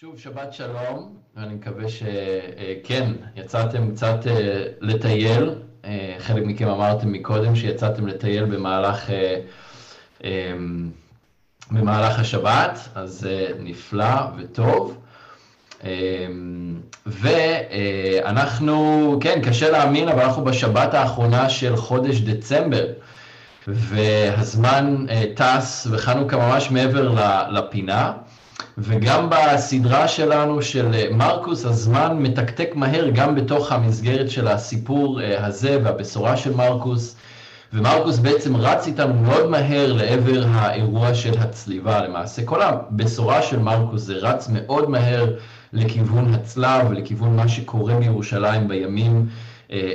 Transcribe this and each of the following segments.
שוב, שבת שלום, ואני מקווה שכן, יצאתם קצת לטייל. חלק מכם אמרתם מקודם שיצאתם לטייל במהלך, במהלך השבת, אז נפלא וטוב. ואנחנו, כן, קשה להאמין, אבל אנחנו בשבת האחרונה של חודש דצמבר, והזמן טס וחנוכה ממש מעבר לפינה. וגם בסדרה שלנו של מרקוס, הזמן מתקתק מהר גם בתוך המסגרת של הסיפור הזה והבשורה של מרקוס, ומרקוס בעצם רץ איתנו מאוד מהר לעבר האירוע של הצליבה למעשה. כל הבשורה של מרקוס זה רץ מאוד מהר לכיוון הצלב, לכיוון מה שקורה מירושלים בימים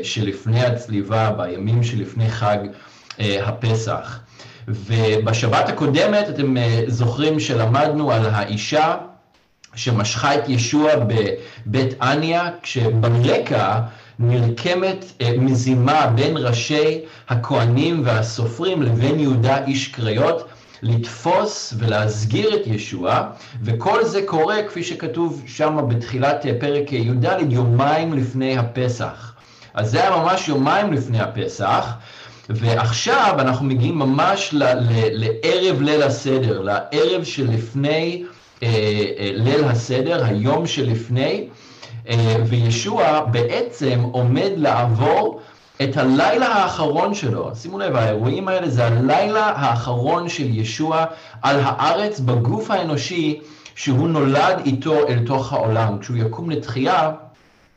שלפני הצליבה, בימים שלפני חג הפסח. ובשבת הקודמת אתם זוכרים שלמדנו על האישה שמשכה את ישוע בבית עניה, כשברקע נרקמת מזימה בין ראשי הכהנים והסופרים לבין יהודה איש קריות, לתפוס ולהסגיר את ישוע, וכל זה קורה, כפי שכתוב שם בתחילת פרק י"ד, יומיים לפני הפסח. אז זה היה ממש יומיים לפני הפסח, ועכשיו אנחנו מגיעים ממש לערב ליל הסדר, לערב שלפני ליל הסדר, היום שלפני, וישוע בעצם עומד לעבור את הלילה האחרון שלו. שימו לב, האירועים האלה זה הלילה האחרון של ישוע על הארץ בגוף האנושי שהוא נולד איתו אל תוך העולם. כשהוא יקום לתחייה,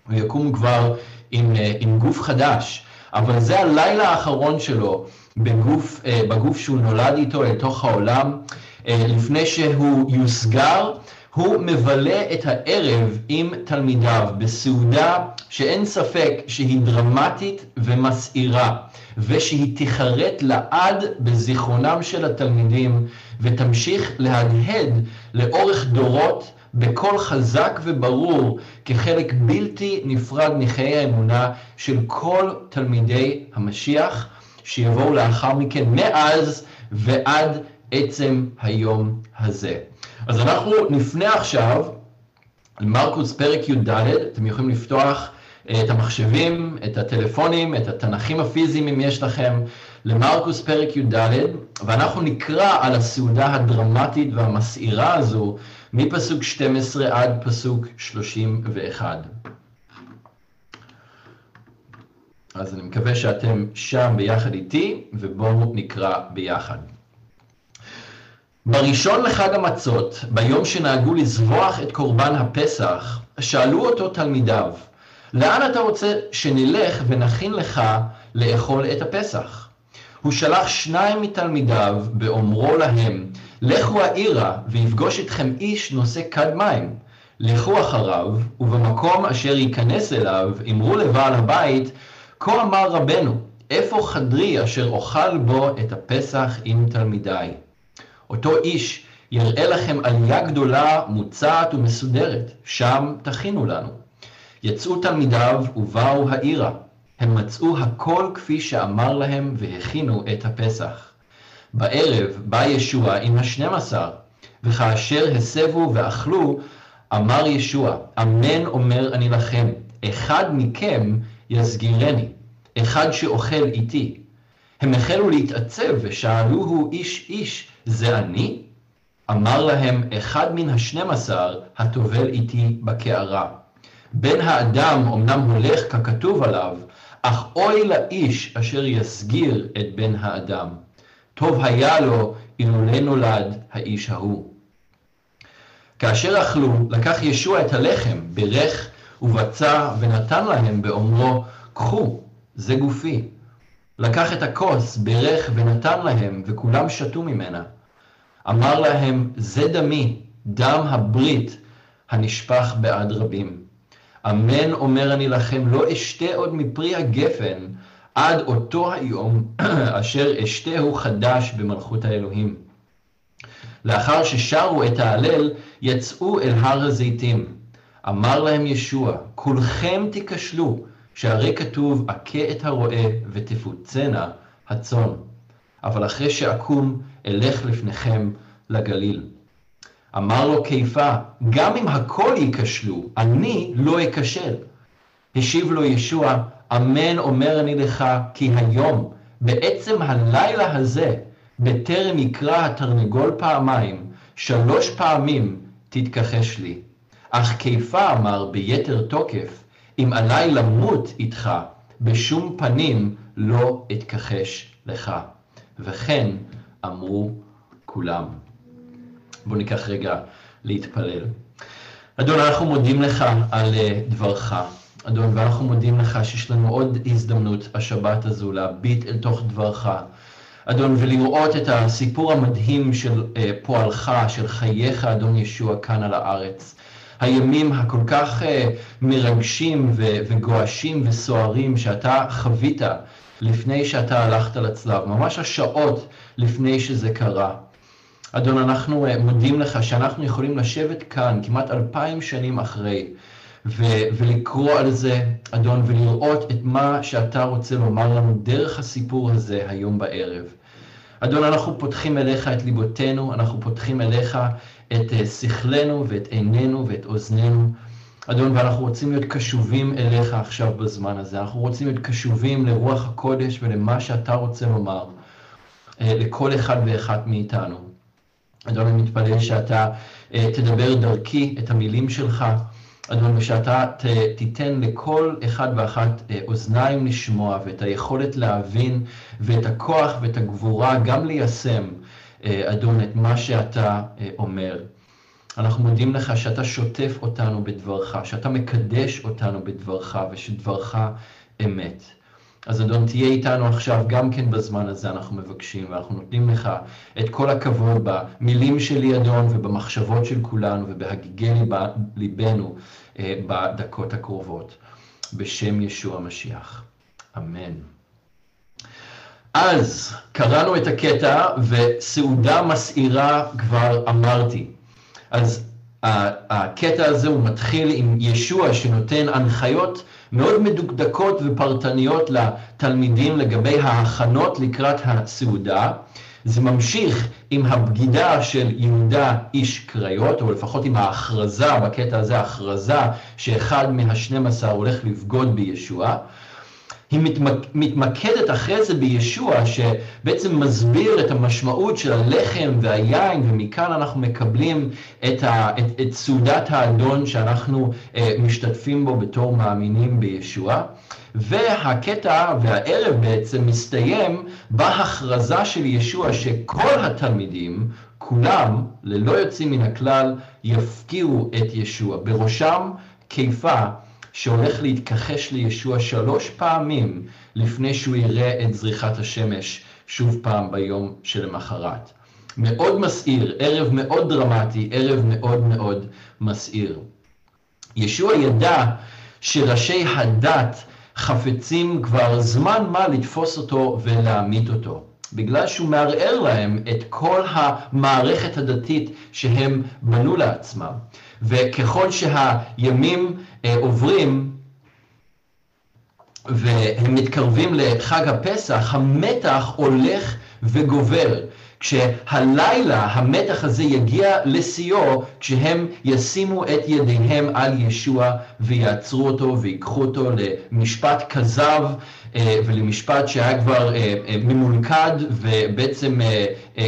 הוא יקום כבר עם, עם גוף חדש. אבל זה הלילה האחרון שלו בגוף, בגוף שהוא נולד איתו אל תוך העולם. לפני שהוא יוסגר, הוא מבלה את הערב עם תלמידיו בסעודה שאין ספק שהיא דרמטית ומסעירה, ושהיא תיחרט לעד בזיכרונם של התלמידים, ותמשיך להדהד לאורך דורות בקול חזק וברור כחלק בלתי נפרד מחיי האמונה של כל תלמידי המשיח שיבואו לאחר מכן מאז ועד עצם היום הזה. אז אנחנו נפנה עכשיו למרקוס פרק י"ד, אתם יכולים לפתוח את המחשבים, את הטלפונים, את התנכים הפיזיים אם יש לכם, למרקוס פרק י"ד, ואנחנו נקרא על הסעודה הדרמטית והמסעירה הזו מפסוק 12 עד פסוק 31. אז אני מקווה שאתם שם ביחד איתי, ובואו נקרא ביחד. בראשון לחג המצות, ביום שנהגו לזבוח את קורבן הפסח, שאלו אותו תלמידיו, לאן אתה רוצה שנלך ונכין לך לאכול את הפסח? הוא שלח שניים מתלמידיו באומרו להם, לכו העירה ויפגוש אתכם איש נושא כד מים. לכו אחריו, ובמקום אשר ייכנס אליו, אמרו לבעל הבית, כה אמר רבנו, איפה חדרי אשר אוכל בו את הפסח עם תלמידיי? אותו איש יראה לכם עלייה גדולה, מוצעת ומסודרת, שם תכינו לנו. יצאו תלמידיו ובאו העירה. הם מצאו הכל כפי שאמר להם והכינו את הפסח. בערב בא ישוע עם השנים עשר, וכאשר הסבו ואכלו, אמר ישוע, אמן אומר אני לכם, אחד מכם יסגירני, אחד שאוכל איתי. הם החלו להתעצב ושאלוהו איש איש, זה אני? אמר להם, אחד מן השנים עשר הטובל איתי בקערה. בן האדם אמנם הולך ככתוב עליו, אך אוי לאיש אשר יסגיר את בן האדם. טוב היה לו אילולא נולד האיש ההוא. כאשר אכלו, לקח ישוע את הלחם, בירך ובצע ונתן להם באומרו, קחו, זה גופי. לקח את הכוס, בירך ונתן להם, וכולם שתו ממנה. אמר להם, זה דמי, דם הברית הנשפך בעד רבים. אמן אומר אני לכם, לא אשתה עוד מפרי הגפן עד אותו היום אשר אשתהו חדש במלכות האלוהים. לאחר ששרו את ההלל, יצאו אל הר הזיתים. אמר להם ישוע, כולכם תיכשלו, שהרי כתוב, אכה את הרועה ותפוצנה הצאן. אבל אחרי שאקום, אלך לפניכם לגליל. אמר לו כיפה, גם אם הכל ייכשלו, אני לא אכשל. השיב לו ישוע, אמן אומר אני לך, כי היום, בעצם הלילה הזה, בטרם יקרא התרנגול פעמיים, שלוש פעמים תתכחש לי. אך כיפה אמר ביתר תוקף, אם עליי למות איתך, בשום פנים לא אתכחש לך. וכן אמרו כולם. בואו ניקח רגע להתפלל. אדון, אנחנו מודים לך על אה, דברך. אדון, ואנחנו מודים לך שיש לנו עוד הזדמנות השבת הזו להביט אל תוך דברך. אדון, ולראות את הסיפור המדהים של אה, פועלך, של חייך, אדון ישוע, כאן על הארץ. הימים הכל כך אה, מרגשים וגועשים וסוערים שאתה חווית לפני שאתה הלכת לצלב, ממש השעות לפני שזה קרה. אדון, אנחנו אה, מודים לך שאנחנו יכולים לשבת כאן כמעט אלפיים שנים אחרי, ו- ולקרוא על זה, אדון, ולראות את מה שאתה רוצה לומר לנו דרך הסיפור הזה היום בערב. אדון, אנחנו פותחים אליך את ליבותינו, אנחנו פותחים אליך את אה, שכלנו ואת עינינו ואת אוזנינו. אדון, ואנחנו רוצים להיות קשובים אליך עכשיו בזמן הזה. אנחנו רוצים להיות קשובים לרוח הקודש ולמה שאתה רוצה לומר אה, לכל אחד ואחת מאיתנו. אדון, אני מתפלל שאתה אה, תדבר דרכי את המילים שלך, אדון, ושאתה ת, תיתן לכל אחד ואחת אה, אוזניים לשמוע ואת היכולת להבין ואת הכוח ואת הגבורה גם ליישם, אה, אדון, את מה שאתה אומר. אנחנו מודים לך שאתה שוטף אותנו בדברך, שאתה מקדש אותנו בדברך ושדברך אמת. אז אדון, תהיה איתנו עכשיו גם כן בזמן הזה, אנחנו מבקשים, ואנחנו נותנים לך את כל הכבוד במילים שלי, אדון, ובמחשבות של כולנו, ובהגיגי ליבנו אה, בדקות הקרובות. בשם ישוע המשיח. אמן. אז קראנו את הקטע, וסעודה מסעירה כבר אמרתי. אז הקטע הזה הוא מתחיל עם ישוע שנותן הנחיות מאוד מדוקדקות ופרטניות לתלמידים לגבי ההכנות לקראת הסעודה. זה ממשיך עם הבגידה של יהודה איש קריות, או לפחות עם ההכרזה, בקטע הזה ההכרזה שאחד מהשנים עשר הולך לבגוד בישוע. היא מתמקדת אחרי זה בישוע, שבעצם מסביר את המשמעות של הלחם והיין, ומכאן אנחנו מקבלים את, ה, את, את סעודת האדון שאנחנו uh, משתתפים בו בתור מאמינים בישוע. והקטע והערב בעצם מסתיים בהכרזה של ישוע שכל התלמידים, כולם, ללא יוצאים מן הכלל, יפקירו את ישוע. בראשם כיפה שהולך להתכחש לישוע שלוש פעמים לפני שהוא יראה את זריחת השמש שוב פעם ביום שלמחרת. מאוד מסעיר, ערב מאוד דרמטי, ערב מאוד מאוד מסעיר. ישוע ידע שראשי הדת חפצים כבר זמן מה לתפוס אותו ולהמית אותו. בגלל שהוא מערער להם את כל המערכת הדתית שהם בנו לעצמם. וככל שהימים עוברים והם מתקרבים לחג הפסח, המתח הולך וגובר. כשהלילה המתח הזה יגיע לשיאו, כשהם ישימו את ידיהם על ישוע ויעצרו אותו ויקחו אותו למשפט כזב אה, ולמשפט שהיה כבר אה, ממולכד ובעצם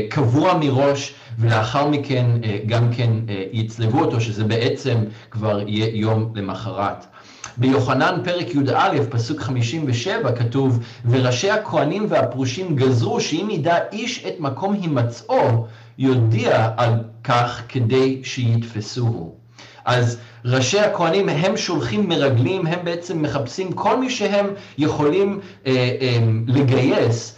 קבוע מראש. ולאחר מכן אה, גם כן אה, יצלבו אותו, שזה בעצם כבר יהיה יום למחרת. ביוחנן פרק י"א, פסוק 57, כתוב, וראשי הכהנים והפרושים גזרו שאם ידע איש את מקום הימצאו, יודיע על כך כדי שיתפסוהו. אז ראשי הכהנים הם שולחים מרגלים, הם בעצם מחפשים כל מי שהם יכולים אה, אה, לגייס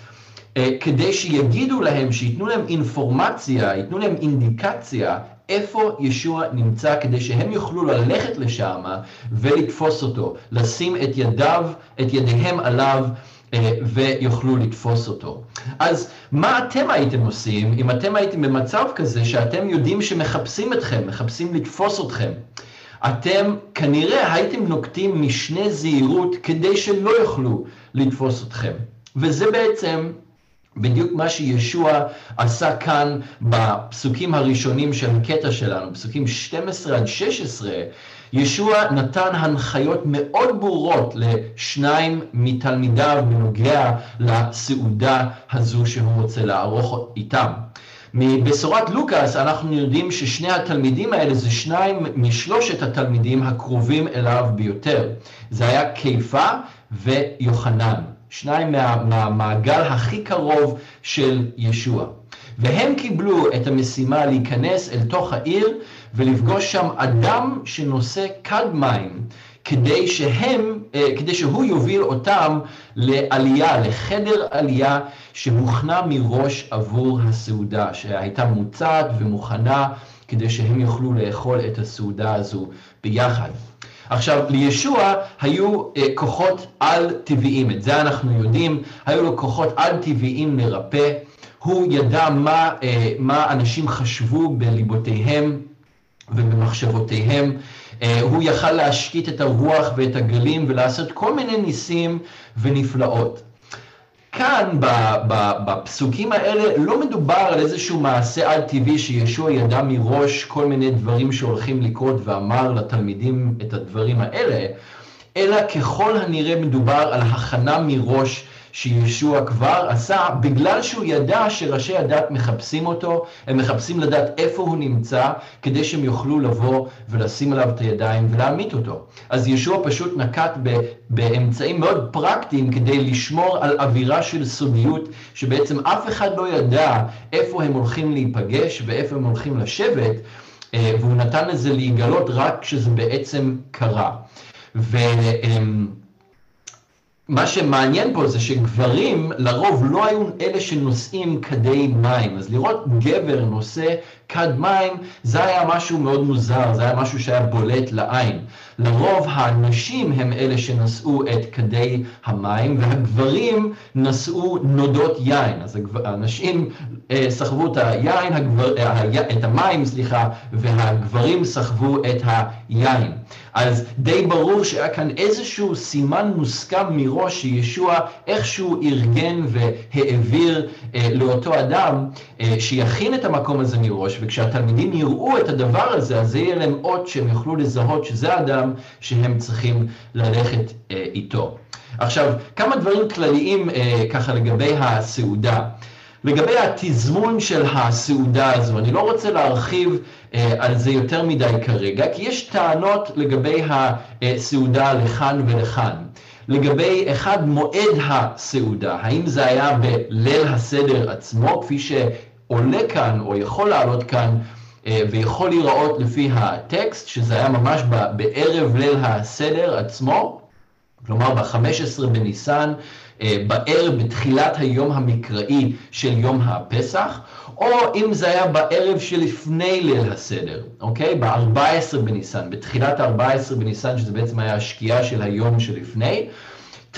אה, כדי שיגידו להם, שייתנו להם אינפורמציה, ייתנו להם אינדיקציה איפה ישוע נמצא, כדי שהם יוכלו ללכת לשם ולתפוס אותו, לשים את ידיו, את ידיהם עליו. אה, ויוכלו לתפוס אותו. אז מה אתם הייתם עושים אם אתם הייתם במצב כזה שאתם יודעים שמחפשים אתכם, מחפשים לתפוס אתכם? אתם כנראה הייתם נוקטים משנה זהירות כדי שלא יוכלו לתפוס אתכם. וזה בעצם בדיוק מה שישוע עשה כאן בפסוקים הראשונים של הקטע שלנו, פסוקים 12 עד 16, ישוע נתן הנחיות מאוד ברורות לשניים מתלמידיו בנוגע לסעודה הזו שהוא רוצה לערוך איתם. מבשורת לוקאס אנחנו יודעים ששני התלמידים האלה זה שניים משלושת התלמידים הקרובים אליו ביותר. זה היה קיפה ויוחנן, שניים מה, מהמעגל הכי קרוב של ישוע. והם קיבלו את המשימה להיכנס אל תוך העיר ולפגוש שם אדם שנושא כד מים, כדי שהם, אה, כדי שהוא יוביל אותם לעלייה, לחדר עלייה שהוכנה מראש עבור הסעודה, שהייתה מוצעת ומוכנה כדי שהם יוכלו לאכול את הסעודה הזו ביחד. עכשיו, לישוע היו אה, כוחות על-טבעיים, את זה אנחנו יודעים, היו לו כוחות על-טבעיים לרפא, הוא ידע מה, אה, מה אנשים חשבו בליבותיהם ובמחשבותיהם, אה, הוא יכל להשקיט את הרוח ואת הגלים ולעשות כל מיני ניסים ונפלאות. כאן בפסוקים האלה לא מדובר על איזשהו מעשה על טבעי שישוע ידע מראש כל מיני דברים שהולכים לקרות ואמר לתלמידים את הדברים האלה, אלא ככל הנראה מדובר על הכנה מראש שישוע כבר עשה, בגלל שהוא ידע שראשי הדת מחפשים אותו, הם מחפשים לדעת איפה הוא נמצא, כדי שהם יוכלו לבוא ולשים עליו את הידיים ולהמית אותו. אז ישוע פשוט נקט באמצעים מאוד פרקטיים כדי לשמור על אווירה של סודיות, שבעצם אף אחד לא ידע איפה הם הולכים להיפגש ואיפה הם הולכים לשבת, אה, והוא נתן לזה להיגלות רק כשזה בעצם קרה. ו... מה שמעניין פה זה שגברים לרוב לא היו אלה שנושאים כדי מים, אז לראות גבר נושא כד מים זה היה משהו מאוד מוזר, זה היה משהו שהיה בולט לעין. לרוב הנשים הם אלה שנשאו את כדי המים והגברים נשאו נודות יין, אז הנשים אה, סחבו את היין, הגבר, אה, את המים, סליחה, והגברים סחבו את היין. אז די ברור שהיה כאן איזשהו סימן מוסכם מראש שישוע איכשהו ארגן והעביר אה, לאותו אדם אה, שיכין את המקום הזה מראש, וכשהתלמידים יראו את הדבר הזה, אז זה יהיה להם אות שהם יוכלו לזהות שזה האדם שהם צריכים ללכת אה, איתו. עכשיו, כמה דברים כלליים אה, ככה לגבי הסעודה. לגבי התזמון של הסעודה הזו, אני לא רוצה להרחיב אה, על זה יותר מדי כרגע, כי יש טענות לגבי הסעודה לכאן ולכאן. לגבי אחד מועד הסעודה, האם זה היה בליל הסדר עצמו, כפי שעולה כאן או יכול לעלות כאן אה, ויכול להיראות לפי הטקסט, שזה היה ממש בערב ליל הסדר עצמו, כלומר ב-15 בניסן, אה, בערב בתחילת היום המקראי של יום הפסח, או אם זה היה בערב שלפני ליל הסדר, אוקיי? ב-14 בניסן, בתחילת ה-14 בניסן, שזה בעצם היה השקיעה של היום שלפני,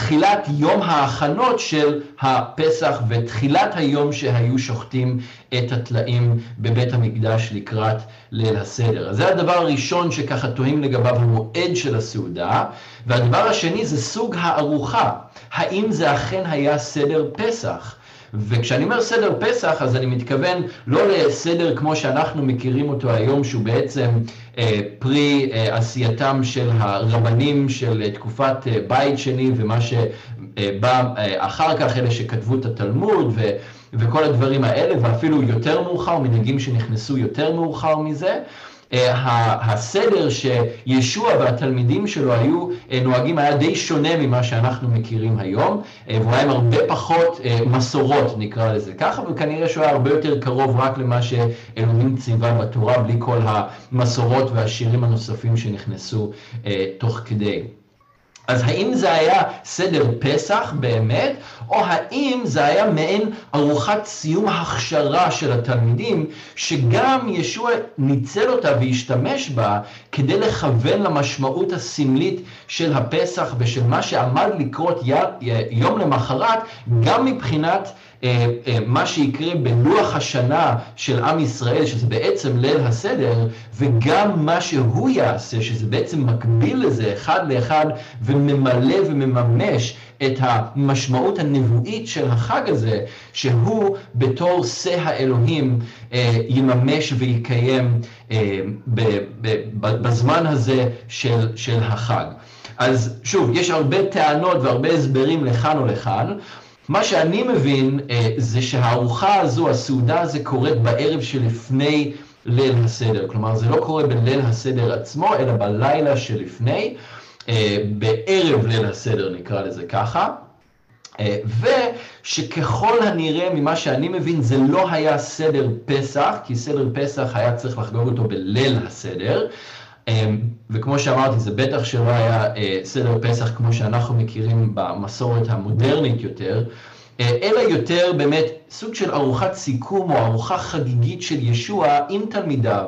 תחילת יום ההכנות של הפסח ותחילת היום שהיו שוחטים את הטלאים בבית המקדש לקראת ליל הסדר. אז זה הדבר הראשון שככה תוהים לגביו המועד של הסעודה, והדבר השני זה סוג הארוחה. האם זה אכן היה סדר פסח? וכשאני אומר סדר פסח, אז אני מתכוון לא לסדר כמו שאנחנו מכירים אותו היום, שהוא בעצם אה, פרי אה, עשייתם של הרבנים של אה, תקופת אה, בית שני, ומה שבא אה, אחר כך, אלה שכתבו את התלמוד, ו, וכל הדברים האלה, ואפילו יותר מאוחר, מנהגים שנכנסו יותר מאוחר מזה. אה, הסדר שישוע והתלמידים שלו היו אה, נוהגים היה די שונה ממה שאנחנו מכירים היום, אה, והוא היה עם הרבה פחות מסורות נקרא לזה ככה, וכנראה שהוא היה הרבה יותר קרוב רק למה שאלוהים ציווה בתורה, בלי כל המסורות והשירים הנוספים שנכנסו תוך כדי. אז האם זה היה סדר פסח באמת, או האם זה היה מעין ארוחת סיום הכשרה של התלמידים, שגם ישוע ניצל אותה והשתמש בה כדי לכוון למשמעות הסמלית של הפסח ושל מה שעמד לקרות יום למחרת, גם מבחינת מה שיקרה בלוח השנה של עם ישראל, שזה בעצם ליל הסדר, וגם מה שהוא יעשה, שזה בעצם מקביל לזה אחד לאחד, וממלא ומממש את המשמעות הנבואית של החג הזה, שהוא בתור שא האלוהים יממש ויקיים בזמן הזה של, של החג. אז שוב, יש הרבה טענות והרבה הסברים לכאן או לכאן. מה שאני מבין זה שהארוחה הזו, הסעודה הזו, קורית בערב שלפני ליל הסדר. כלומר, זה לא קורה בליל הסדר עצמו, אלא בלילה שלפני, בערב ליל הסדר נקרא לזה ככה. ושככל הנראה ממה שאני מבין זה לא היה סדר פסח, כי סדר פסח היה צריך לחגוג אותו בליל הסדר, וכמו שאמרתי זה בטח שלא היה סדר פסח כמו שאנחנו מכירים במסורת המודרנית יותר, אלא יותר באמת סוג של ארוחת סיכום או ארוחה חגיגית של ישוע עם תלמידיו,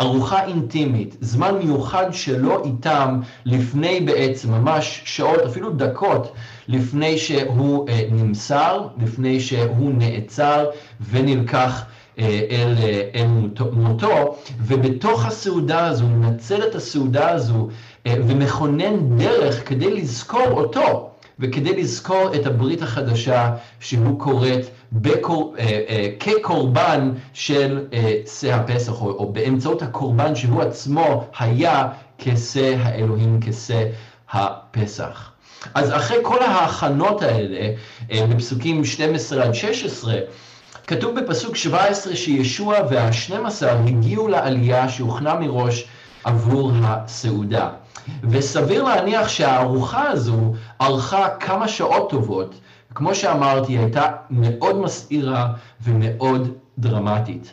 ארוחה אינטימית, זמן מיוחד שלו איתם לפני בעצם ממש שעות, אפילו דקות, לפני שהוא נמסר, לפני שהוא נעצר ונלקח אל, אל מותו, ובתוך הסעודה הזו, מנצל את הסעודה הזו ומכונן דרך כדי לזכור אותו. וכדי לזכור את הברית החדשה שהוא כורת בקור, אה, אה, כקורבן של אה, שא הפסח, או, או באמצעות הקורבן שהוא עצמו היה כשא האלוהים, כשא הפסח. אז אחרי כל ההכנות האלה, אה, בפסוקים 12 עד 16, כתוב בפסוק 17 שישוע והשנים עשר הגיעו לעלייה שהוכנה מראש עבור הסעודה. וסביר להניח שהארוחה הזו ארכה כמה שעות טובות, כמו שאמרתי, היא הייתה מאוד מסעירה ומאוד דרמטית.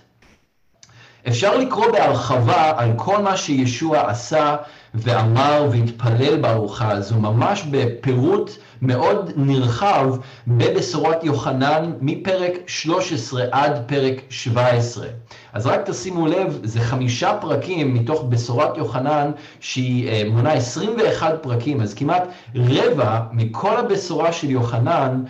אפשר לקרוא בהרחבה על כל מה שישוע עשה ואמר והתפלל בארוחה הזו, ממש בפירוט מאוד נרחב בבשורת יוחנן מפרק 13 עד פרק 17. אז רק תשימו לב, זה חמישה פרקים מתוך בשורת יוחנן שהיא מונה 21 פרקים, אז כמעט רבע מכל הבשורה של יוחנן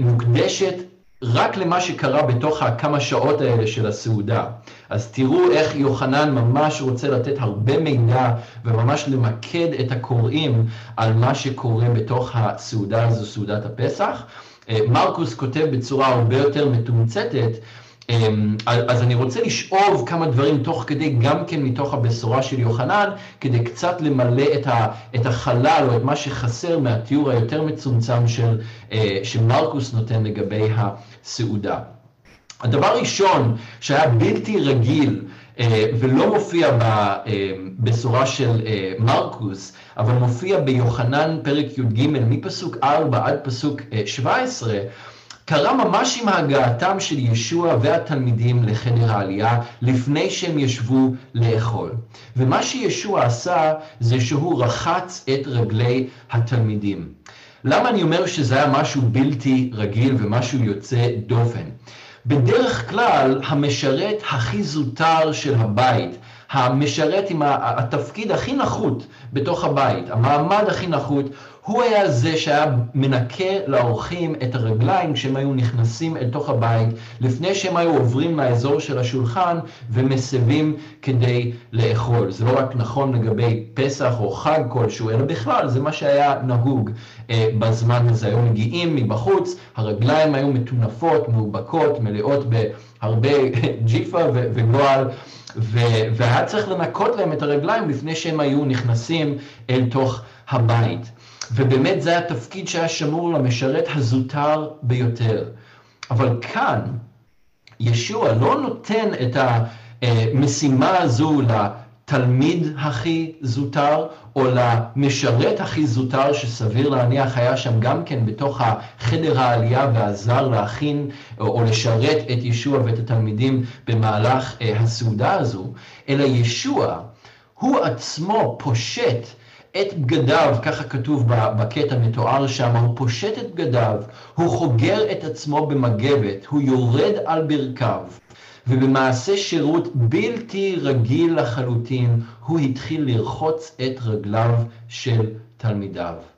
מוקדשת רק למה שקרה בתוך הכמה שעות האלה של הסעודה. אז תראו איך יוחנן ממש רוצה לתת הרבה מידע וממש למקד את הקוראים על מה שקורה בתוך הסעודה הזו, סעודת הפסח. מרקוס כותב בצורה הרבה יותר מתומצתת, אז אני רוצה לשאוב כמה דברים תוך כדי, גם כן מתוך הבשורה של יוחנן, כדי קצת למלא את, החלל או את מה שחסר מהתיאור היותר מצומצם של, שמרקוס נותן לגבי הסעודה. הדבר הראשון שהיה בלתי רגיל ולא מופיע בבשורה של מרקוס, אבל מופיע ביוחנן פרק י"ג מפסוק 4 עד פסוק 17, קרה ממש עם הגעתם של ישוע והתלמידים לחדר העלייה לפני שהם ישבו לאכול. ומה שישוע עשה זה שהוא רחץ את רגלי התלמידים. למה אני אומר שזה היה משהו בלתי רגיל ומשהו יוצא דופן? בדרך כלל המשרת הכי זוטר של הבית, המשרת עם התפקיד הכי נחות בתוך הבית, המעמד הכי נחות, הוא היה זה שהיה מנקה לאורחים את הרגליים כשהם היו נכנסים אל תוך הבית, לפני שהם היו עוברים מהאזור של השולחן ומסבים כדי לאכול. זה לא רק נכון לגבי פסח או חג כלשהו, אלא בכלל, זה מה שהיה נהוג אה, בזמן הזה. היו מגיעים מבחוץ, הרגליים היו מטונפות, מאובקות, מלאות בהרבה ג'יפה וגועל. והיה צריך לנקות להם את הרגליים לפני שהם היו נכנסים אל תוך הבית. ובאמת זה התפקיד שהיה שמור למשרת הזוטר ביותר. אבל כאן, ישוע לא נותן את המשימה הזו לתלמיד הכי זוטר, או למשרת הכי זוטר, שסביר להניח היה שם גם כן בתוך החדר העלייה ועזר להכין או לשרת את ישוע ואת התלמידים במהלך הסעודה הזו, אלא ישוע הוא עצמו פושט את בגדיו, ככה כתוב בקטע מתואר שם, הוא פושט את בגדיו, הוא חוגר את עצמו במגבת, הוא יורד על ברכיו, ובמעשה שירות בלתי רגיל לחלוטין, הוא התחיל לרחוץ את רגליו של תלמידיו.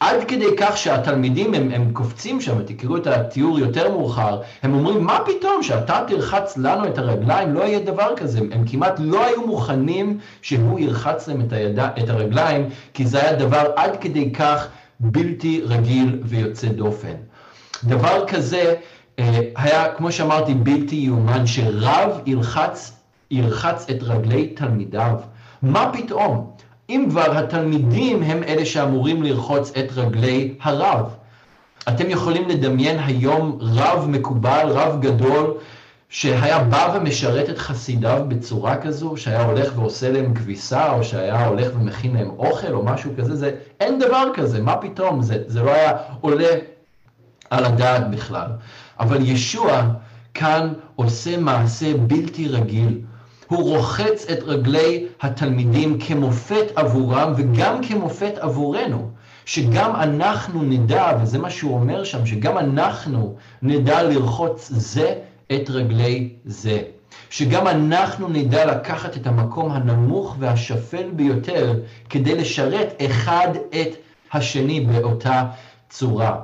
עד כדי כך שהתלמידים הם, הם קופצים שם, תקראו את התיאור יותר מאוחר, הם אומרים, מה פתאום שאתה תרחץ לנו את הרגליים, לא יהיה דבר כזה. הם, הם כמעט לא היו מוכנים שהוא ירחץ להם את, היד, את הרגליים, כי זה היה דבר עד כדי כך בלתי רגיל ויוצא דופן. דבר כזה אה, היה, כמו שאמרתי, בלתי יאומן, שרב ירחץ, ירחץ את רגלי תלמידיו. מה פתאום? אם כבר התלמידים הם אלה שאמורים לרחוץ את רגלי הרב. אתם יכולים לדמיין היום רב מקובל, רב גדול, שהיה בא ומשרת את חסידיו בצורה כזו, שהיה הולך ועושה להם כביסה, או שהיה הולך ומכין להם אוכל, או משהו כזה, זה, אין דבר כזה, מה פתאום, זה, זה לא היה עולה על הדעת בכלל. אבל ישוע כאן עושה מעשה בלתי רגיל. הוא רוחץ את רגלי התלמידים כמופת עבורם וגם כמופת עבורנו. שגם אנחנו נדע, וזה מה שהוא אומר שם, שגם אנחנו נדע לרחוץ זה את רגלי זה. שגם אנחנו נדע לקחת את המקום הנמוך והשפל ביותר כדי לשרת אחד את השני באותה צורה.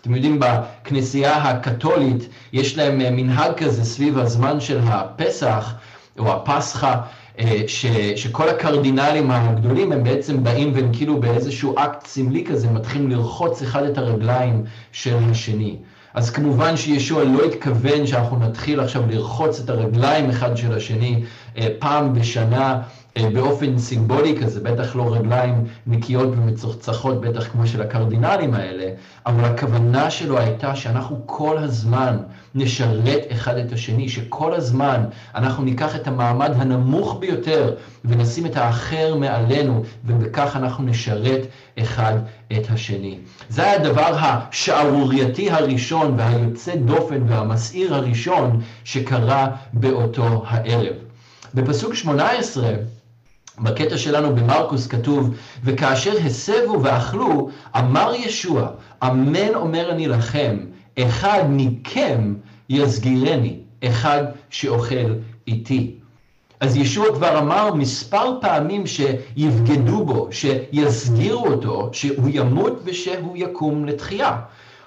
אתם יודעים, בכנסייה הקתולית יש להם מנהג כזה סביב הזמן של הפסח, או הפסחא, אה, ש, שכל הקרדינלים הגדולים הם בעצם באים והם כאילו באיזשהו אקט סמלי כזה מתחילים לרחוץ אחד את הרגליים של השני. אז כמובן שישוע לא התכוון שאנחנו נתחיל עכשיו לרחוץ את הרגליים אחד של השני אה, פעם בשנה באופן סימבולי כזה, בטח לא רגליים נקיות ומצוחצחות, בטח כמו של הקרדינלים האלה, אבל הכוונה שלו הייתה שאנחנו כל הזמן נשרת אחד את השני, שכל הזמן אנחנו ניקח את המעמד הנמוך ביותר ונשים את האחר מעלינו, ובכך אנחנו נשרת אחד את השני. זה היה הדבר השערורייתי הראשון והיוצא דופן והמסעיר הראשון שקרה באותו הערב. בפסוק 18, בקטע שלנו במרקוס כתוב, וכאשר הסבו ואכלו, אמר ישוע, אמן אומר אני לכם, אחד מכם יסגירני, אחד שאוכל איתי. אז ישוע כבר אמר מספר פעמים שיבגדו בו, שיסגירו אותו, שהוא ימות ושהוא יקום לתחייה.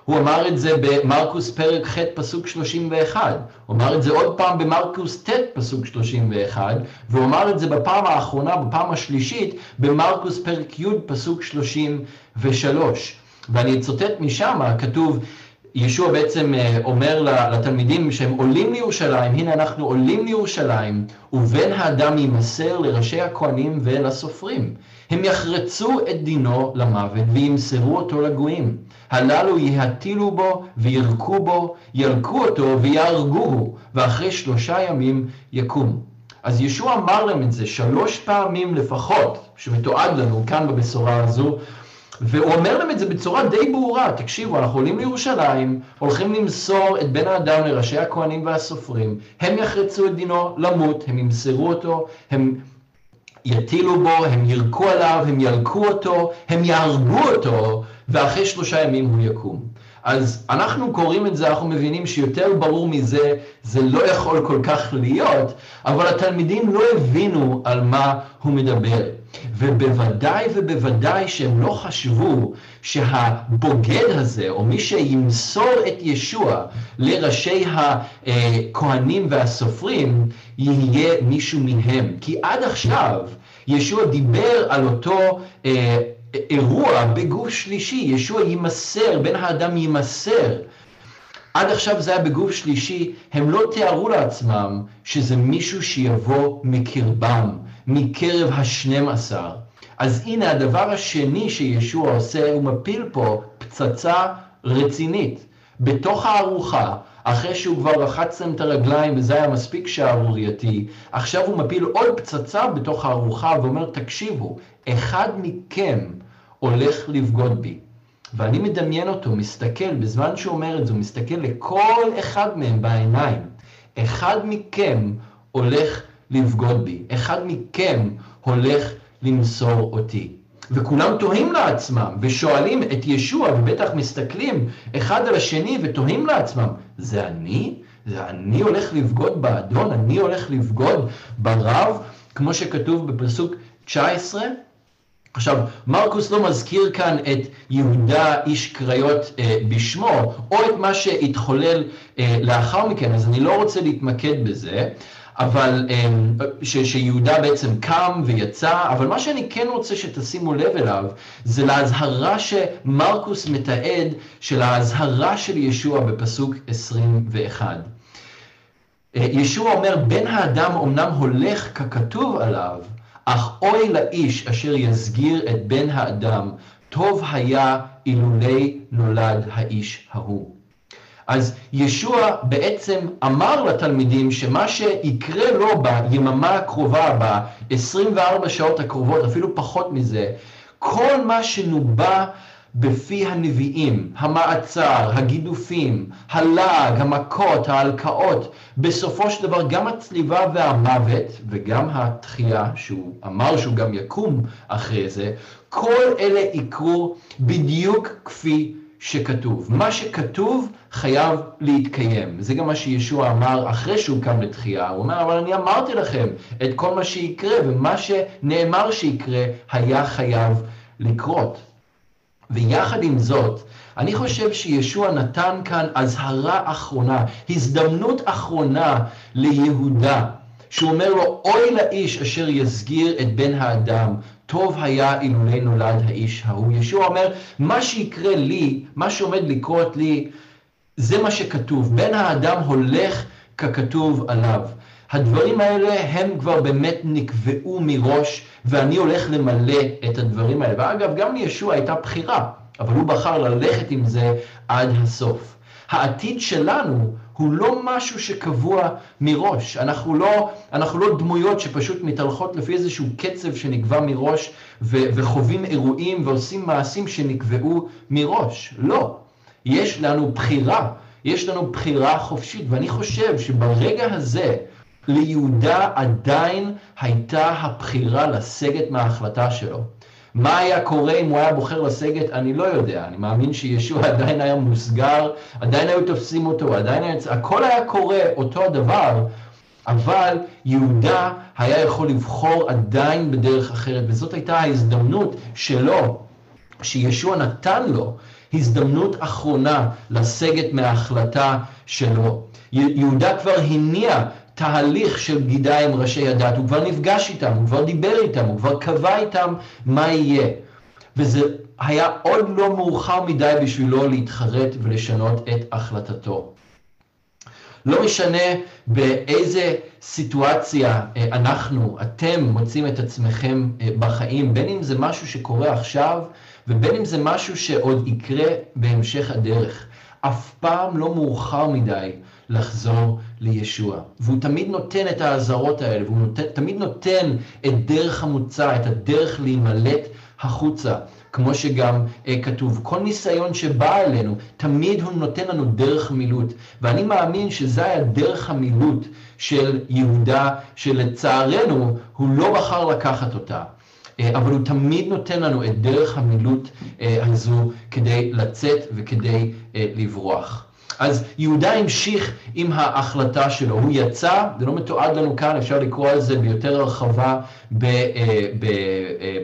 הוא אמר את זה במרקוס פרק ח' פסוק 31, הוא אמר את זה עוד פעם במרקוס ט' פסוק 31, והוא אמר את זה בפעם האחרונה, בפעם השלישית, במרקוס פרק י' פסוק 33. ואני אצטט משם, כתוב, ישוע בעצם אה, אומר לתלמידים שהם עולים לירושלים, הנה אנחנו עולים לירושלים, ובן האדם יימסר לראשי הכהנים ולסופרים. הם יחרצו את דינו למוות וימסרו אותו לגויים. הללו יהטילו בו וירקו בו, ירקו אותו ויהרגוהו, ואחרי שלושה ימים יקום. אז ישוע אמר להם את זה שלוש פעמים לפחות, שמתועד לנו כאן בבשורה הזו, והוא אומר להם את זה בצורה די ברורה, תקשיבו, אנחנו עולים לירושלים, הולכים למסור את בן האדם לראשי הכהנים והסופרים, הם יחרצו את דינו למות, הם ימסרו אותו, הם יטילו בו, הם ירקו עליו, הם ילקו אותו, הם יהרגו אותו, ואחרי שלושה ימים הוא יקום. אז אנחנו קוראים את זה, אנחנו מבינים שיותר ברור מזה, זה לא יכול כל כך להיות, אבל התלמידים לא הבינו על מה הוא מדבר. ובוודאי ובוודאי שהם לא חשבו שהבוגד הזה, או מי שימסור את ישוע לראשי הכהנים והסופרים, יהיה מישהו מהם. כי עד עכשיו ישוע דיבר על אותו אה, אירוע בגוף שלישי, ישוע יימסר, בן האדם יימסר. עד עכשיו זה היה בגוף שלישי, הם לא תיארו לעצמם שזה מישהו שיבוא מקרבם, מקרב השנים עשר. אז הנה הדבר השני שישוע עושה, הוא מפיל פה פצצה רצינית. בתוך הארוחה, אחרי שהוא כבר רחץ להם את הרגליים וזה היה מספיק שערורייתי, עכשיו הוא מפיל עוד פצצה בתוך הארוחה ואומר, תקשיבו, אחד מכם הולך לבגוד בי. ואני מדמיין אותו, מסתכל, בזמן שהוא אומר את זה, הוא מסתכל לכל אחד מהם בעיניים. אחד מכם הולך לבגוד בי, אחד מכם הולך למסור אותי. וכולם תוהים לעצמם ושואלים את ישוע ובטח מסתכלים אחד על השני ותוהים לעצמם, זה אני? זה אני הולך לבגוד באדון? אני הולך לבגוד ברב? כמו שכתוב בפסוק 19, עכשיו, מרקוס לא מזכיר כאן את יהודה איש קריות אה, בשמו, או את מה שהתחולל אה, לאחר מכן, אז אני לא רוצה להתמקד בזה, אבל אה, ש, שיהודה בעצם קם ויצא, אבל מה שאני כן רוצה שתשימו לב אליו, זה להזהרה שמרקוס מתעד, של ההזהרה של ישוע בפסוק 21. אה, ישוע אומר, בן האדם אמנם הולך ככתוב עליו, אך אוי לאיש אשר יסגיר את בן האדם, טוב היה אילולי נולד האיש ההוא. אז ישוע בעצם אמר לתלמידים שמה שיקרה לו ביממה הקרובה, ב-24 שעות הקרובות, אפילו פחות מזה, כל מה שנובע בפי הנביאים, המעצר, הגידופים, הלעג, המכות, ההלקאות, בסופו של דבר גם הצליבה והמוות וגם התחייה, שהוא אמר שהוא גם יקום אחרי זה, כל אלה יקרו בדיוק כפי שכתוב. מה שכתוב חייב להתקיים. זה גם מה שישוע אמר אחרי שהוא קם לתחייה. הוא אומר, אבל אני אמרתי לכם את כל מה שיקרה, ומה שנאמר שיקרה היה חייב לקרות. ויחד עם זאת, אני חושב שישוע נתן כאן אזהרה אחרונה, הזדמנות אחרונה ליהודה, שהוא אומר לו, אוי לאיש אשר יסגיר את בן האדם, טוב היה אילולי נולד האיש ההוא. ישוע אומר, מה שיקרה לי, מה שעומד לקרות לי, זה מה שכתוב. בן האדם הולך ככתוב עליו. הדברים האלה הם כבר באמת נקבעו מראש, ואני הולך למלא את הדברים האלה. ואגב, גם לישוע הייתה בחירה, אבל הוא בחר ללכת עם זה עד הסוף. העתיד שלנו הוא לא משהו שקבוע מראש. אנחנו לא, אנחנו לא דמויות שפשוט מתהלכות לפי איזשהו קצב שנקבע מראש ו- וחווים אירועים ועושים מעשים שנקבעו מראש. לא. יש לנו בחירה, יש לנו בחירה חופשית, ואני חושב שברגע הזה, ליהודה עדיין הייתה הבחירה לסגת מההחלטה שלו. מה היה קורה אם הוא היה בוחר לסגת, אני לא יודע. אני מאמין שישוע עדיין היה מוסגר, עדיין היו תופסים אותו, עדיין היה... הכל היה קורה אותו הדבר, אבל יהודה היה יכול לבחור עדיין בדרך אחרת, וזאת הייתה ההזדמנות שלו, שישוע נתן לו, הזדמנות אחרונה לסגת מההחלטה שלו. יהודה כבר הניע תהליך של בגידה עם ראשי הדת, הוא כבר נפגש איתם, הוא כבר דיבר איתם, הוא כבר קבע איתם מה יהיה. וזה היה עוד לא מאוחר מדי בשבילו להתחרט ולשנות את החלטתו. לא משנה באיזה סיטואציה אה, אנחנו, אתם מוצאים את עצמכם אה, בחיים, בין אם זה משהו שקורה עכשיו ובין אם זה משהו שעוד יקרה בהמשך הדרך. אף פעם לא מאוחר מדי לחזור לישוע. והוא תמיד נותן את האזהרות האלה, והוא נותן, תמיד נותן את דרך המוצא, את הדרך להימלט החוצה. כמו שגם אה, כתוב, כל ניסיון שבא אלינו, תמיד הוא נותן לנו דרך מילוט. ואני מאמין שזה היה דרך המילוט של יהודה, שלצערנו הוא לא בחר לקחת אותה. אה, אבל הוא תמיד נותן לנו את דרך המילוט אה, הזו כדי לצאת וכדי אה, לברוח. אז יהודה המשיך עם ההחלטה שלו, הוא יצא, זה לא מתועד לנו כאן, אפשר לקרוא על זה ביותר הרחבה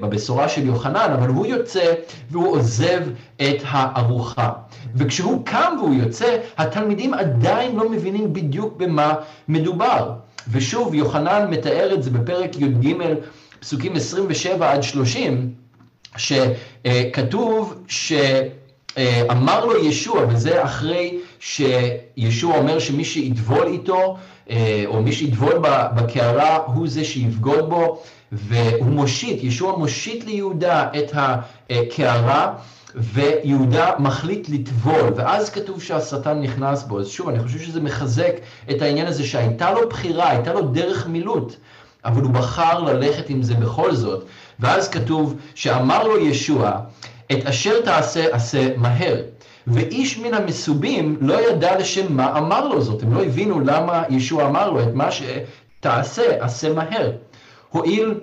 בבשורה של יוחנן, אבל הוא יוצא והוא עוזב את הארוחה. וכשהוא קם והוא יוצא, התלמידים עדיין לא מבינים בדיוק במה מדובר. ושוב, יוחנן מתאר את זה בפרק י"ג פסוקים 27 עד 30, שכתוב שאמר לו ישוע, וזה אחרי שישוע אומר שמי שיטבול איתו, או מי שיטבול בקערה, הוא זה שיבגוד בו, והוא מושיט, ישוע מושיט ליהודה את הקערה, ויהודה מחליט לטבול, ואז כתוב שהשטן נכנס בו. אז שוב, אני חושב שזה מחזק את העניין הזה שהייתה לו בחירה, הייתה לו דרך מילוט. אבל הוא בחר ללכת עם זה בכל זאת. ואז כתוב שאמר לו ישוע, את אשר תעשה, עשה מהר. ואיש מן המסובים לא ידע לשם מה אמר לו זאת. הם לא הבינו למה ישוע אמר לו את מה שתעשה, עשה מהר. הואיל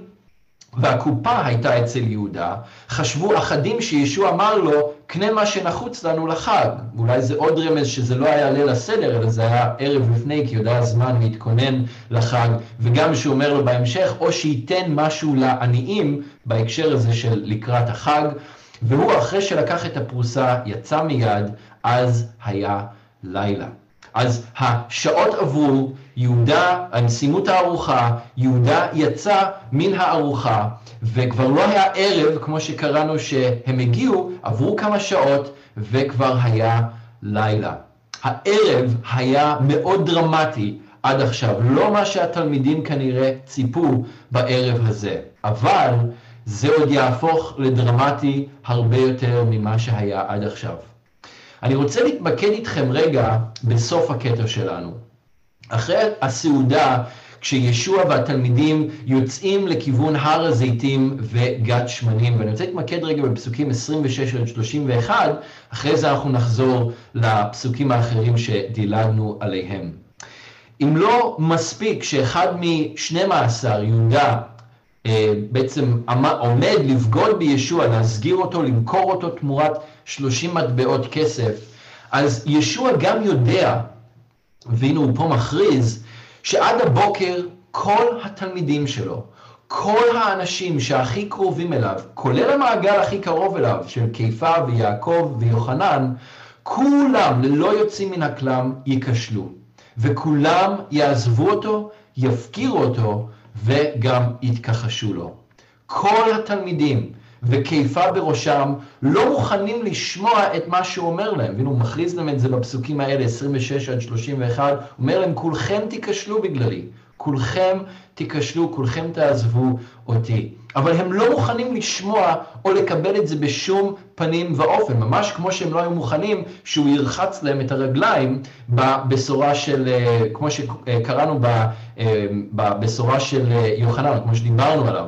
והקופה הייתה אצל יהודה, חשבו אחדים שישוע אמר לו, קנה מה שנחוץ לנו לחג. אולי זה עוד רמז שזה לא היה ליל הסדר, אלא זה היה ערב לפני, כי יודע הזמן להתכונן לחג, וגם שהוא אומר לו בהמשך, או שייתן משהו לעניים, בהקשר הזה של לקראת החג, והוא אחרי שלקח את הפרוסה, יצא מיד, אז היה לילה. אז השעות עברו, יהודה, הם סיימו את הארוחה, יהודה יצא מן הארוחה, וכבר לא היה ערב, כמו שקראנו שהם הגיעו, עברו כמה שעות, וכבר היה לילה. הערב היה מאוד דרמטי עד עכשיו, לא מה שהתלמידים כנראה ציפו בערב הזה, אבל זה עוד יהפוך לדרמטי הרבה יותר ממה שהיה עד עכשיו. אני רוצה להתמקד איתכם רגע בסוף הקטע שלנו. אחרי הסעודה, כשישוע והתלמידים יוצאים לכיוון הר הזיתים וגת שמנים, ואני רוצה להתמקד רגע בפסוקים 26 עד 31, אחרי זה אנחנו נחזור לפסוקים האחרים שדילגנו עליהם. אם לא מספיק שאחד משנים עשר, יהודה, בעצם עומד לבגוד בישוע, להסגיר אותו, למכור אותו תמורת 30 מטבעות כסף, אז ישוע גם יודע, והנה הוא פה מכריז, שעד הבוקר כל התלמידים שלו, כל האנשים שהכי קרובים אליו, כולל המעגל הכי קרוב אליו, של קיפה ויעקב ויוחנן, כולם, ללא יוצאים מן הכלם, ייכשלו. וכולם יעזבו אותו, יפקירו אותו, וגם יתכחשו לו. כל התלמידים, וקיפה בראשם, לא מוכנים לשמוע את מה שהוא אומר להם. והנה הוא מכריז להם את זה בפסוקים האלה, 26 עד 31, הוא אומר להם, כולכם תיכשלו בגללי, כולכם תיכשלו, כולכם תעזבו אותי. אבל הם לא מוכנים לשמוע או לקבל את זה בשום פנים ואופן, ממש כמו שהם לא היו מוכנים שהוא ירחץ להם את הרגליים בבשורה של, אה, כמו שקראנו אה, בבשורה של אה, יוחנן, כמו שדיברנו עליו.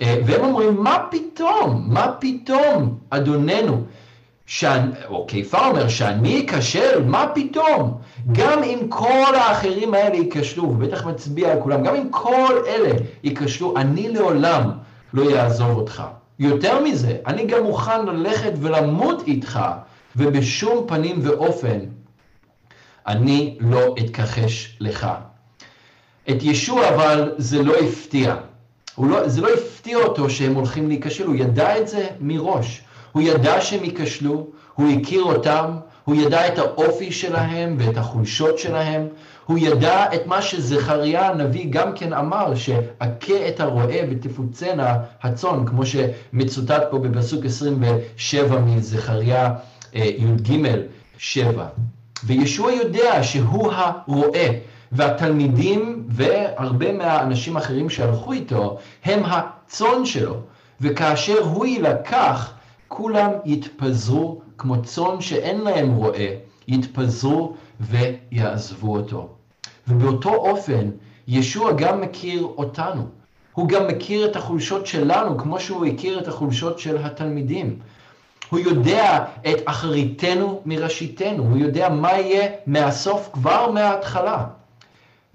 והם אומרים, מה פתאום? מה פתאום, אדוננו? שאני, או קיפה אומר שאני אכשל, מה פתאום? גם אם כל האחרים האלה ייכשלו, ובטח מצביע על כולם, גם אם כל אלה ייכשלו, אני לעולם לא יעזוב אותך. יותר מזה, אני גם מוכן ללכת ולמות איתך, ובשום פנים ואופן אני לא אתכחש לך. את ישוע אבל זה לא הפתיע. לא, זה לא הפתיע אותו שהם הולכים להיכשל, הוא ידע את זה מראש. הוא ידע שהם ייכשלו, הוא הכיר אותם, הוא ידע את האופי שלהם ואת החולשות שלהם, הוא ידע את מה שזכריה הנביא גם כן אמר, שהכה את הרועה ותפוצנה הצאן, כמו שמצוטט פה בפסוק 27 מזכריה אה, י"ג 7. וישוע יודע שהוא הרועה, והתלמידים והרבה מהאנשים האחרים שהלכו איתו הם הצאן שלו, וכאשר הוא יילקח, כולם יתפזרו כמו צאן שאין להם רועה, יתפזרו ויעזבו אותו. ובאותו אופן, ישוע גם מכיר אותנו. הוא גם מכיר את החולשות שלנו, כמו שהוא הכיר את החולשות של התלמידים. הוא יודע את אחריתנו מראשיתנו, הוא יודע מה יהיה מהסוף כבר מההתחלה.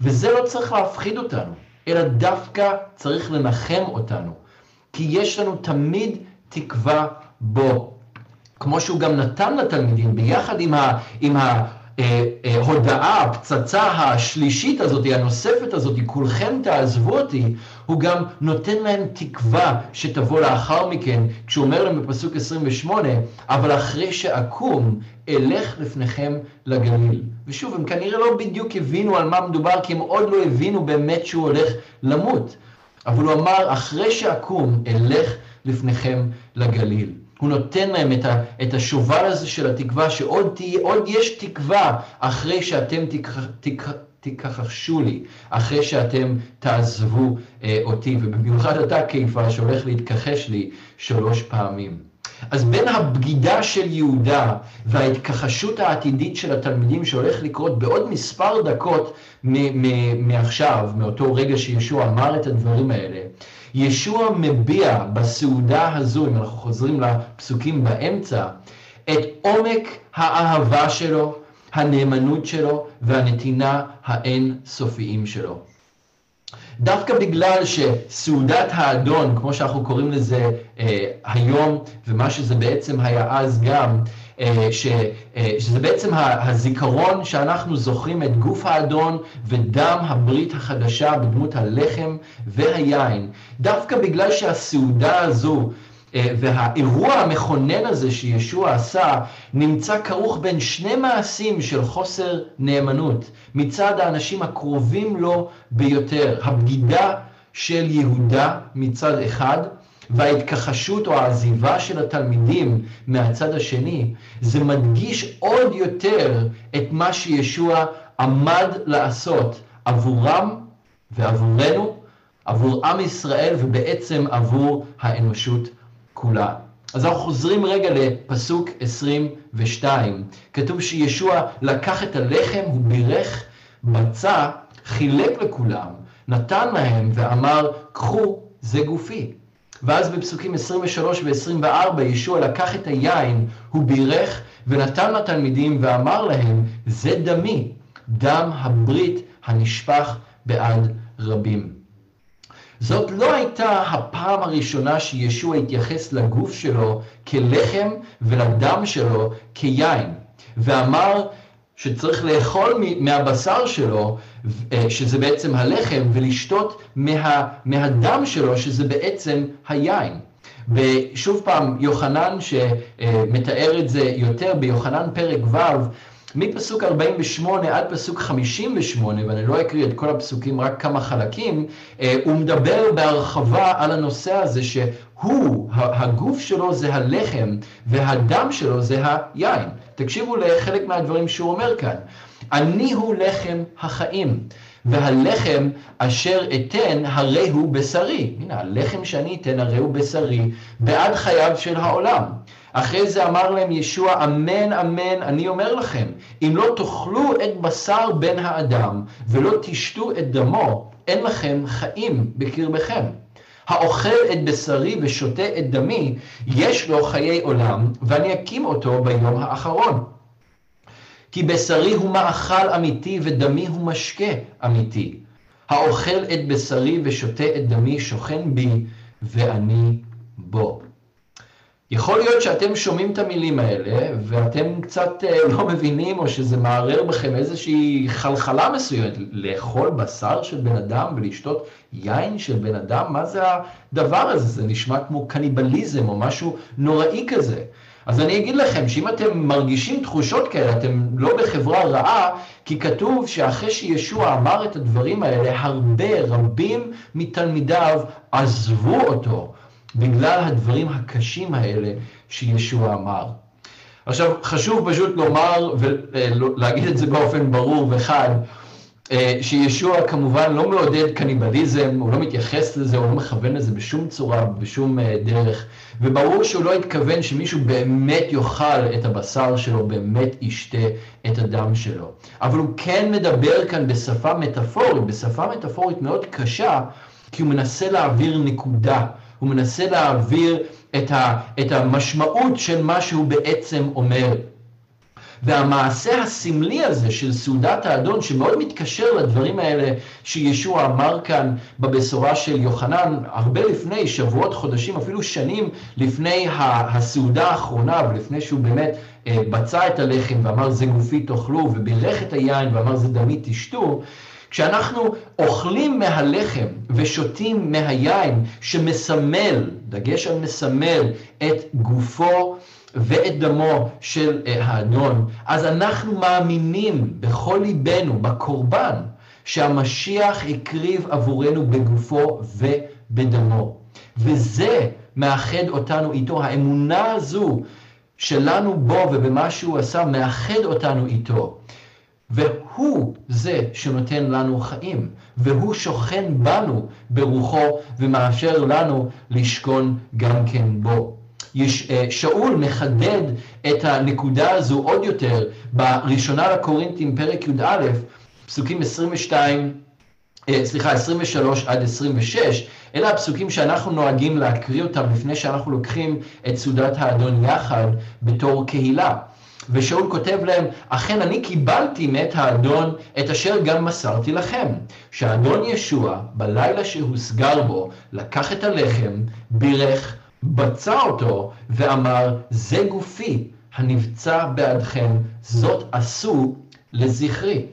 וזה לא צריך להפחיד אותנו, אלא דווקא צריך לנחם אותנו, כי יש לנו תמיד תקווה בו. כמו שהוא גם נתן לתלמידים, ביחד עם, ה, עם ההודעה, אה, הפצצה השלישית הזאת, הנוספת הזאת, כולכם תעזבו אותי, הוא גם נותן להם תקווה שתבוא לאחר מכן, כשהוא אומר להם בפסוק 28, אבל אחרי שאקום, אלך לפניכם לגליל. ושוב, הם כנראה לא בדיוק הבינו על מה מדובר, כי הם עוד לא הבינו באמת שהוא הולך למות. אבל הוא אמר, אחרי שאקום, אלך לפניכם לגליל. הוא נותן להם את, ה, את השובל הזה של התקווה, שעוד תהיה, עוד יש תקווה אחרי שאתם תכחשו לי, אחרי שאתם תעזבו אה, אותי, ובמיוחד אתה קיפה שהולך להתכחש לי שלוש פעמים. אז בין הבגידה של יהודה וההתכחשות העתידית של התלמידים שהולך לקרות בעוד מספר דקות מעכשיו, מאותו רגע שישוע אמר את הדברים האלה, ישוע מביע בסעודה הזו, אם אנחנו חוזרים לפסוקים באמצע, את עומק האהבה שלו, הנאמנות שלו והנתינה האין סופיים שלו. דווקא בגלל שסעודת האדון, כמו שאנחנו קוראים לזה אה, היום, ומה שזה בעצם היה אז גם, ש, אה, שזה בעצם הזיכרון שאנחנו זוכרים את גוף האדון ודם הברית החדשה בדמות הלחם והיין. דווקא בגלל שהסעודה הזו אה, והאירוע המכונן הזה שישוע עשה, נמצא כרוך בין שני מעשים של חוסר נאמנות מצד האנשים הקרובים לו ביותר. הבגידה של יהודה מצד אחד, וההתכחשות או העזיבה של התלמידים מהצד השני, זה מדגיש עוד יותר את מה שישוע עמד לעשות עבורם ועבורנו, עבור עם ישראל ובעצם עבור האנושות כולה. אז אנחנו חוזרים רגע לפסוק 22. כתוב שישוע לקח את הלחם, הוא בירך, מצה, חילק לכולם, נתן להם ואמר, קחו, זה גופי. ואז בפסוקים 23 ו-24 ישוע לקח את היין, הוא בירך ונתן לתלמידים ואמר להם, זה דמי, דם הברית הנשפך בעד רבים. זאת לא הייתה הפעם הראשונה שישוע התייחס לגוף שלו כלחם ולדם שלו כיין, ואמר שצריך לאכול מהבשר שלו, שזה בעצם הלחם, ולשתות מה, מהדם שלו, שזה בעצם היין. ושוב פעם, יוחנן שמתאר את זה יותר, ביוחנן פרק ו', מפסוק 48 עד פסוק 58, ואני לא אקריא את כל הפסוקים, רק כמה חלקים, אה, הוא מדבר בהרחבה על הנושא הזה שהוא, הגוף שלו זה הלחם והדם שלו זה היין. תקשיבו לחלק מהדברים שהוא אומר כאן. אני הוא לחם החיים, והלחם אשר אתן הרי הוא בשרי. הנה, הלחם שאני אתן הרי הוא בשרי, בעד חייו של העולם. אחרי זה אמר להם ישוע, אמן אמן, אני אומר לכם, אם לא תאכלו את בשר בן האדם ולא תשתו את דמו, אין לכם חיים בקרבכם. האוכל את בשרי ושותה את דמי, יש לו חיי עולם, ואני אקים אותו ביום האחרון. כי בשרי הוא מאכל אמיתי ודמי הוא משקה אמיתי. האוכל את בשרי ושותה את דמי שוכן בי ואני בו. יכול להיות שאתם שומעים את המילים האלה ואתם קצת אה, לא מבינים או שזה מערער בכם איזושהי חלחלה מסוימת, לאכול בשר של בן אדם ולשתות יין של בן אדם, מה זה הדבר הזה? זה נשמע כמו קניבליזם או משהו נוראי כזה. אז אני אגיד לכם שאם אתם מרגישים תחושות כאלה, אתם לא בחברה רעה, כי כתוב שאחרי שישוע אמר את הדברים האלה, הרבה, רבים מתלמידיו עזבו אותו. בגלל הדברים הקשים האלה שישוע אמר. עכשיו, חשוב פשוט לומר ולהגיד את זה באופן ברור וחד, אה, שישוע כמובן לא מעודד קניבליזם, הוא לא מתייחס לזה, הוא לא מכוון לזה בשום צורה, בשום אה, דרך, וברור שהוא לא התכוון שמישהו באמת יאכל את הבשר שלו, באמת ישתה את הדם שלו. אבל הוא כן מדבר כאן בשפה מטאפורית, בשפה מטאפורית מאוד קשה, כי הוא מנסה להעביר נקודה. הוא מנסה להעביר את, ה, את המשמעות של מה שהוא בעצם אומר. והמעשה הסמלי הזה של סעודת האדון, שמאוד מתקשר לדברים האלה שישוע אמר כאן בבשורה של יוחנן, הרבה לפני, שבועות, חודשים, אפילו שנים לפני הסעודה האחרונה, ולפני שהוא באמת אה, בצע את הלחם ואמר זה גופי תאכלו, ובירך את היין ואמר זה דמי תשתו, כשאנחנו אוכלים מהלחם ושותים מהיין שמסמל, דגש על מסמל, את גופו ואת דמו של אה, האדון, אז אנחנו מאמינים בכל ליבנו, בקורבן, שהמשיח הקריב עבורנו בגופו ובדמו. וזה מאחד אותנו איתו, האמונה הזו שלנו בו ובמה שהוא עשה, מאחד אותנו איתו. והוא זה שנותן לנו חיים, והוא שוכן בנו ברוחו ומאפשר לנו לשכון גם כן בו. יש, אה, שאול מחדד את הנקודה הזו עוד יותר בראשונה לקורינטים פרק י"א, פסוקים 22, אה, סליחה, 23 עד 26, אלה הפסוקים שאנחנו נוהגים להקריא אותם לפני שאנחנו לוקחים את סעודת האדון יחד בתור קהילה. ושאול כותב להם, אכן אני קיבלתי מאת האדון את אשר גם מסרתי לכם, שהאדון ישוע, בלילה שהוסגר בו, לקח את הלחם, בירך, בצע אותו, ואמר, זה גופי הנבצע בעדכם, זאת עשו לזכרי.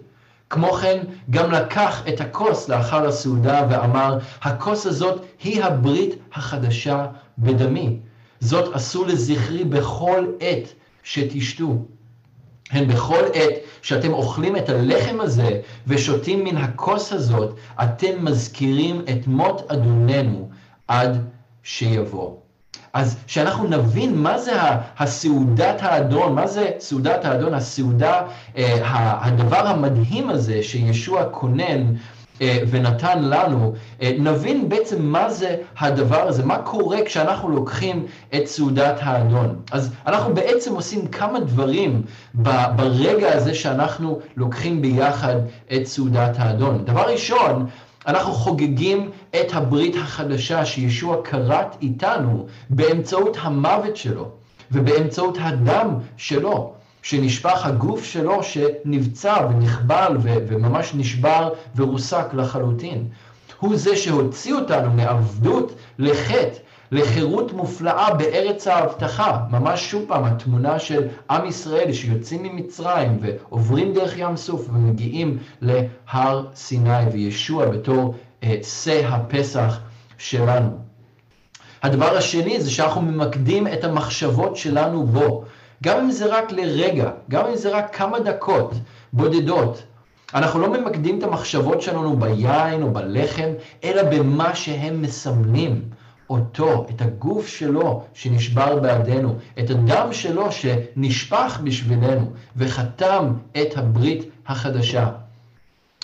כמו כן, גם לקח את הכוס לאחר הסעודה ואמר, הכוס הזאת היא הברית החדשה בדמי. זאת עשו לזכרי בכל עת שתשתו. הן בכל עת שאתם אוכלים את הלחם הזה ושותים מן הכוס הזאת, אתם מזכירים את מות אדוננו עד שיבוא. אז שאנחנו נבין מה זה הסעודת האדון, מה זה סעודת האדון, הסעודה, אה, הדבר המדהים הזה שישוע כונן אה, ונתן לנו, אה, נבין בעצם מה זה הדבר הזה, מה קורה כשאנחנו לוקחים את סעודת האדון. אז אנחנו בעצם עושים כמה דברים ברגע הזה שאנחנו לוקחים ביחד את סעודת האדון. דבר ראשון, אנחנו חוגגים את הברית החדשה שישוע כרת איתנו באמצעות המוות שלו ובאמצעות הדם שלו. שנשפך הגוף שלו שנבצע ונחבל וממש נשבר ורוסק לחלוטין. הוא זה שהוציא אותנו מעבדות לחטא, לחירות מופלאה בארץ ההבטחה. ממש שוב פעם, התמונה של עם ישראל שיוצאים ממצרים ועוברים דרך ים סוף ומגיעים להר סיני וישוע בתור אה, שא הפסח שלנו. הדבר השני זה שאנחנו ממקדים את המחשבות שלנו בו. גם אם זה רק לרגע, גם אם זה רק כמה דקות בודדות. אנחנו לא ממקדים את המחשבות שלנו ביין או בלחם, אלא במה שהם מסמלים. אותו, את הגוף שלו שנשבר בעדנו, את הדם שלו שנשפך בשבילנו וחתם את הברית החדשה.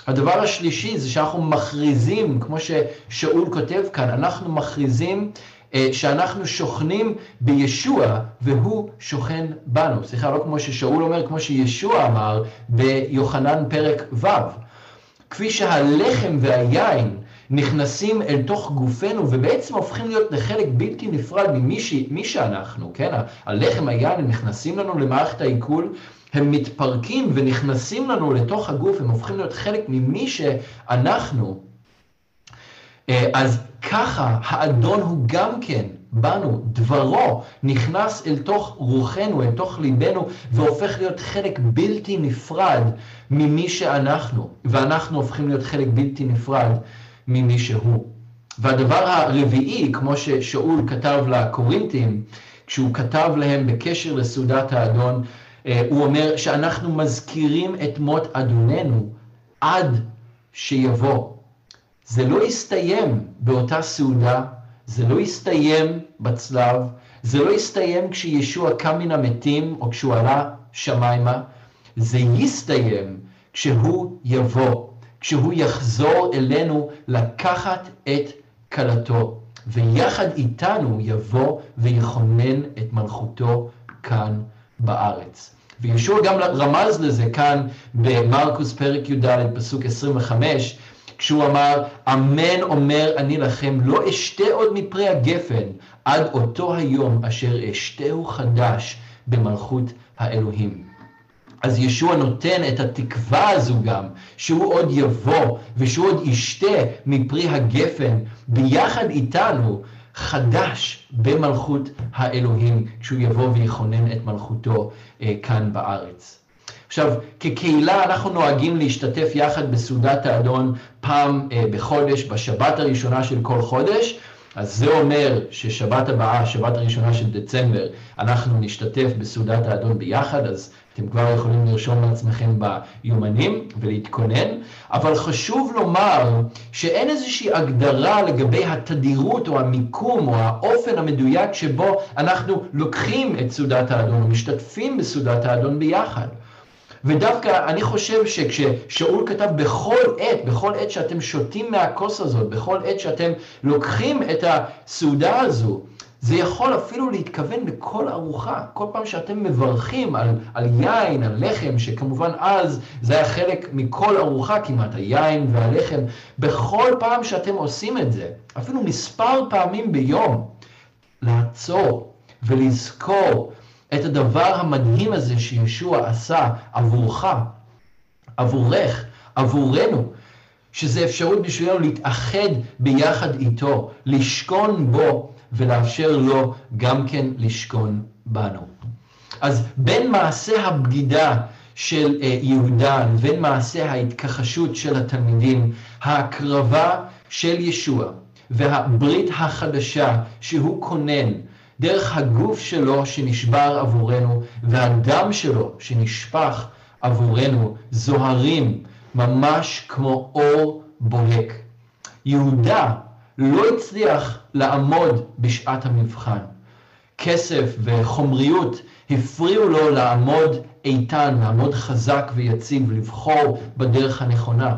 הדבר השלישי זה שאנחנו מכריזים, כמו ששאול כותב כאן, אנחנו מכריזים אה, שאנחנו שוכנים בישוע והוא שוכן בנו. סליחה, לא כמו ששאול אומר, כמו שישוע אמר ביוחנן פרק ו'. כפי שהלחם והיין נכנסים אל תוך גופנו ובעצם הופכים להיות לחלק בלתי נפרד ממי ש... שאנחנו, כן? הלחם, היין, הם נכנסים לנו למערכת העיכול, הם מתפרקים ונכנסים לנו לתוך הגוף, הם הופכים להיות חלק ממי שאנחנו. אה, אז ככה האדון הוא גם כן בנו, דברו נכנס אל תוך רוחנו, אל תוך ליבנו, והופך להיות חלק בלתי נפרד ממי שאנחנו, ואנחנו הופכים להיות חלק בלתי נפרד ממי שהוא. והדבר הרביעי, כמו ששאול כתב לקורינטים, כשהוא כתב להם בקשר לסעודת האדון, אה, הוא אומר שאנחנו מזכירים את מות אדוננו עד שיבוא. זה לא יסתיים באותה סעודה, זה לא יסתיים בצלב, זה לא יסתיים כשישוע קם מן המתים או כשהוא עלה שמיימה, זה יסתיים כשהוא יבוא, כשהוא יחזור אלינו לקחת את כלתו, ויחד איתנו יבוא ויכונן את מלכותו כאן בארץ. וישוע גם רמז לזה כאן במרקוס פרק י"ד פסוק 25, כשהוא אמר, אמן אומר אני לכם, לא אשתה עוד מפרי הגפן עד אותו היום אשר אשתהו חדש במלכות האלוהים. אז ישוע נותן את התקווה הזו גם, שהוא עוד יבוא ושהוא עוד ישתה מפרי הגפן ביחד איתנו, חדש במלכות האלוהים, כשהוא יבוא ויכונן את מלכותו אה, כאן בארץ. עכשיו, כקהילה אנחנו נוהגים להשתתף יחד בסעודת האדון פעם אה, בחודש, בשבת הראשונה של כל חודש. אז זה אומר ששבת הבאה, שבת הראשונה של דצמבר, אנחנו נשתתף בסעודת האדון ביחד, אז אתם כבר יכולים לרשום לעצמכם ביומנים ולהתכונן, אבל חשוב לומר שאין איזושהי הגדרה לגבי התדירות או המיקום או האופן המדויק שבו אנחנו לוקחים את סעודת האדון או משתתפים בסעודת האדון ביחד. ודווקא אני חושב שכששאול כתב בכל עת, בכל עת שאתם שותים מהכוס הזאת, בכל עת שאתם לוקחים את הסעודה הזו, זה יכול אפילו להתכוון לכל ארוחה. כל פעם שאתם מברכים על, על יין, על לחם, שכמובן אז זה היה חלק מכל ארוחה כמעט, היין והלחם, בכל פעם שאתם עושים את זה, אפילו מספר פעמים ביום, לעצור ולזכור את הדבר המדהים הזה שישוע עשה עבורך, עבורך, עבורנו, שזה אפשרות בשבילנו להתאחד ביחד איתו, לשכון בו ולאפשר לו גם כן לשכון בנו. אז בין מעשה הבגידה של אה, יהודה לבין מעשה ההתכחשות של התלמידים, ההקרבה של ישוע והברית החדשה שהוא כונן דרך הגוף שלו שנשבר עבורנו והדם שלו שנשפך עבורנו זוהרים ממש כמו אור בוהק. יהודה לא הצליח לעמוד בשעת המבחן. כסף וחומריות הפריעו לו לעמוד איתן, לעמוד חזק ויציב, לבחור בדרך הנכונה.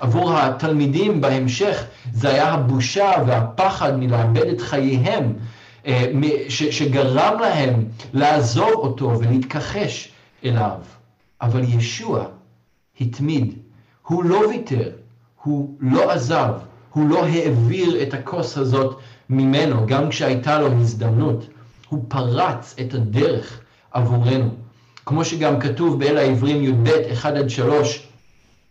עבור התלמידים בהמשך זה היה הבושה והפחד מלאבד את חייהם, אה, שגרם להם לעזוב אותו ולהתכחש אליו. אבל ישוע התמיד, הוא לא ויתר, הוא לא עזב, הוא לא העביר את הכוס הזאת ממנו, גם כשהייתה לו הזדמנות. הוא פרץ את הדרך עבורנו. כמו שגם כתוב באל העברים י"ב 1 עד 3,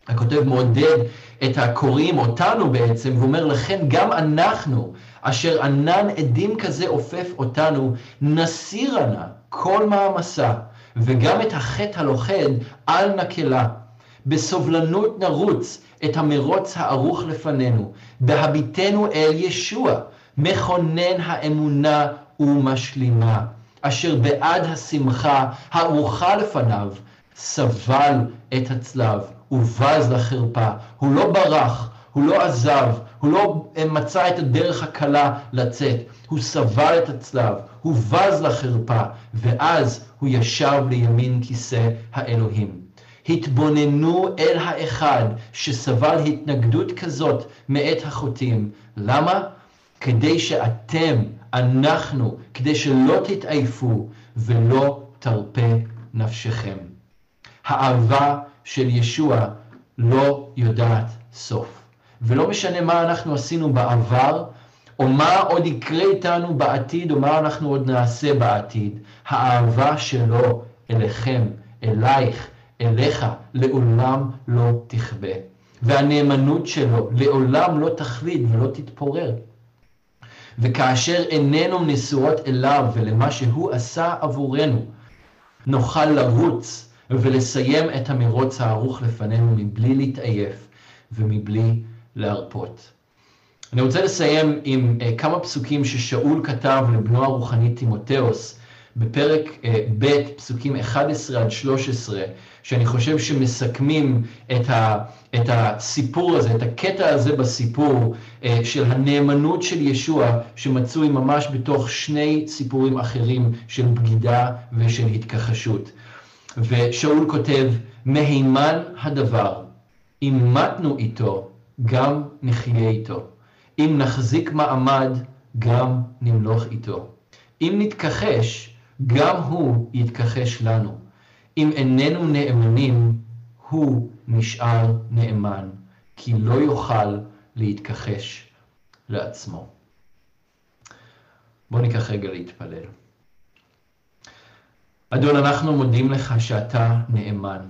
הכותב מעודד את הקוראים, אותנו בעצם, ואומר לכן גם אנחנו, אשר ענן עדים כזה עופף אותנו, נסירה נא כל מעמסה, וגם את החטא הלוכד אל נקלה. בסובלנות נרוץ את המרוץ הערוך לפנינו, בהביטנו אל ישוע, מכונן האמונה ומשלימה. אשר בעד השמחה הארוכה לפניו, סבל את הצלב, ובז לחרפה. הוא לא ברח, הוא לא עזב, הוא לא מצא את הדרך הקלה לצאת, הוא סבל את הצלב, הוא בז לחרפה, ואז הוא ישב לימין כיסא האלוהים. התבוננו אל האחד שסבל התנגדות כזאת מאת החוטאים. למה? כדי שאתם אנחנו, כדי שלא תתעייפו ולא תרפה נפשכם. האהבה של ישוע לא יודעת סוף. ולא משנה מה אנחנו עשינו בעבר, או מה עוד יקרה איתנו בעתיד, או מה אנחנו עוד נעשה בעתיד, האהבה שלו אליכם, אלייך, אליך, לעולם לא תכבה. והנאמנות שלו לעולם לא תחליד ולא תתפורר. וכאשר עינינו נשואות אליו ולמה שהוא עשה עבורנו, נוכל לרוץ ולסיים את המרוץ הערוך לפנינו מבלי להתעייף ומבלי להרפות. אני רוצה לסיים עם uh, כמה פסוקים ששאול כתב לבנו הרוחני תימותאוס בפרק uh, ב', פסוקים 11 עד 13, שאני חושב שמסכמים את, ה, את הסיפור הזה, את הקטע הזה בסיפור אה, של הנאמנות של ישוע, שמצוי ממש בתוך שני סיפורים אחרים של בגידה ושל התכחשות. ושאול כותב, מהימן הדבר, אם מתנו איתו, גם נחיה איתו. אם נחזיק מעמד, גם נמלוך איתו. אם נתכחש, גם הוא יתכחש לנו. אם איננו נאמנים, הוא נשאר נאמן, כי לא יוכל להתכחש לעצמו. בואו ניקח רגע להתפלל. אדון, אנחנו מודים לך שאתה נאמן.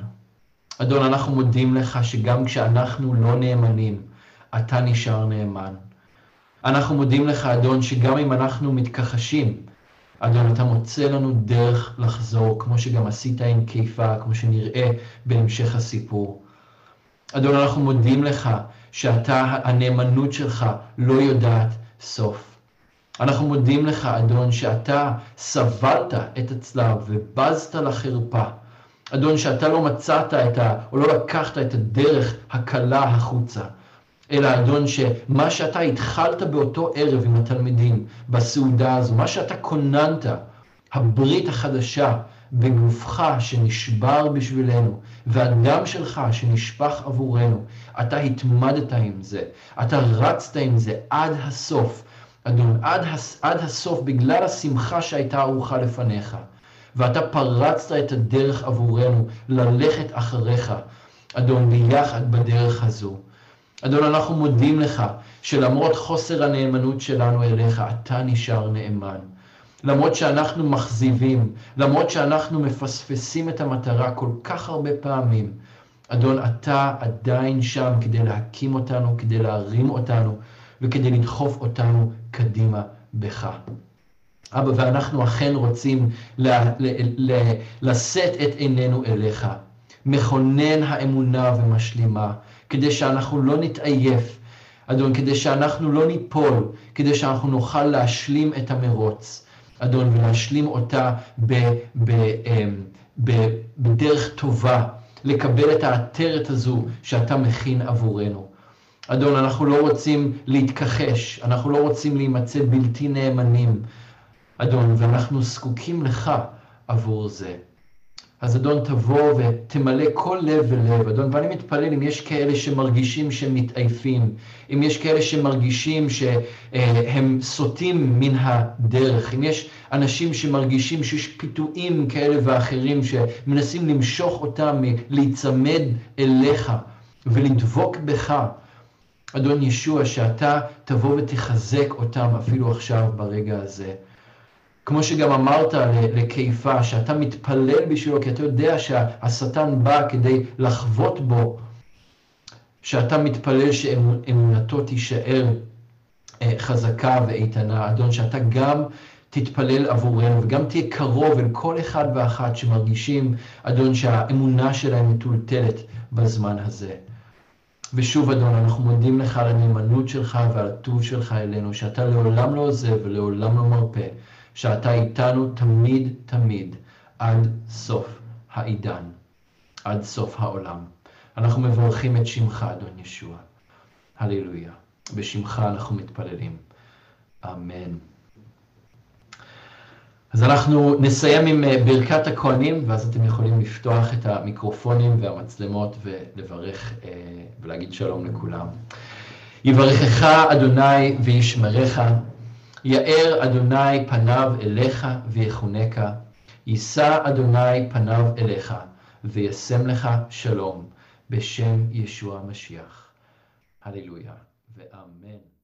אדון, אנחנו מודים לך שגם כשאנחנו לא נאמנים, אתה נשאר נאמן. אנחנו מודים לך, אדון, שגם אם אנחנו מתכחשים, אדון, אתה מוצא לנו דרך לחזור, כמו שגם עשית עם קיפה, כמו שנראה בהמשך הסיפור. אדון, אנחנו מודים לך שאתה, הנאמנות שלך לא יודעת סוף. אנחנו מודים לך, אדון, שאתה סבלת את הצלב ובזת לחרפה. אדון, שאתה לא מצאת את ה... או לא לקחת את הדרך הקלה החוצה. אלא אדון שמה שאתה התחלת באותו ערב עם התלמידים בסעודה הזו, מה שאתה כוננת, הברית החדשה בגופך שנשבר בשבילנו, והדם שלך שנשפך עבורנו, אתה התמדת עם זה, אתה רצת עם זה עד הסוף, אדון, עד, הס, עד הסוף בגלל השמחה שהייתה ארוכה לפניך, ואתה פרצת את הדרך עבורנו ללכת אחריך, אדון, ביחד בדרך הזו. אדון, אנחנו מודים לך שלמרות חוסר הנאמנות שלנו אליך, אתה נשאר נאמן. למרות שאנחנו מכזיבים, למרות שאנחנו מפספסים את המטרה כל כך הרבה פעמים, אדון, אתה עדיין שם כדי להקים אותנו, כדי להרים אותנו וכדי לדחוף אותנו קדימה בך. אבא, ואנחנו אכן רוצים לשאת את עינינו אליך, מכונן האמונה ומשלימה, כדי שאנחנו לא נתעייף, אדון, כדי שאנחנו לא ניפול, כדי שאנחנו נוכל להשלים את המרוץ, אדון, ולהשלים אותה ב, ב, אמ, ב, בדרך טובה, לקבל את העטרת הזו שאתה מכין עבורנו. אדון, אנחנו לא רוצים להתכחש, אנחנו לא רוצים להימצא בלתי נאמנים, אדון, ואנחנו זקוקים לך עבור זה. אז אדון תבוא ותמלא כל לב ולב, אדון, ואני מתפלל אם יש כאלה שמרגישים שהם מתעייפים, אם יש כאלה שמרגישים שהם סוטים מן הדרך, אם יש אנשים שמרגישים שיש פיתויים כאלה ואחרים שמנסים למשוך אותם להיצמד אליך ולדבוק בך, אדון ישוע, שאתה תבוא ותחזק אותם אפילו עכשיו ברגע הזה. כמו שגם אמרת לקיפה, שאתה מתפלל בשבילו, כי אתה יודע שהשטן בא כדי לחבוט בו, שאתה מתפלל שאמונתו תישאר אה, חזקה ואיתנה. אדון, שאתה גם תתפלל עבורנו וגם תהיה קרוב אל כל אחד ואחת שמרגישים, אדון, שהאמונה שלהם מטולטלת בזמן הזה. ושוב, אדון, אנחנו מודים לך על הנאמנות שלך ועל הטוב שלך אלינו, שאתה לעולם לא עוזב ולעולם לא מרפה. שאתה איתנו תמיד תמיד עד סוף העידן, עד סוף העולם. אנחנו מברכים את שמך, אדון ישוע. הללויה. בשמך אנחנו מתפללים. אמן. אז אנחנו נסיים עם אה, ברכת הכהנים, ואז אתם יכולים לפתוח את המיקרופונים והמצלמות ולברך אה, ולהגיד שלום לכולם. יברכך אדוני וישמרך. יאר אדוני פניו אליך ויחונקה, יישא אדוני פניו אליך, וישם לך שלום, בשם ישוע המשיח. הללויה ואמן.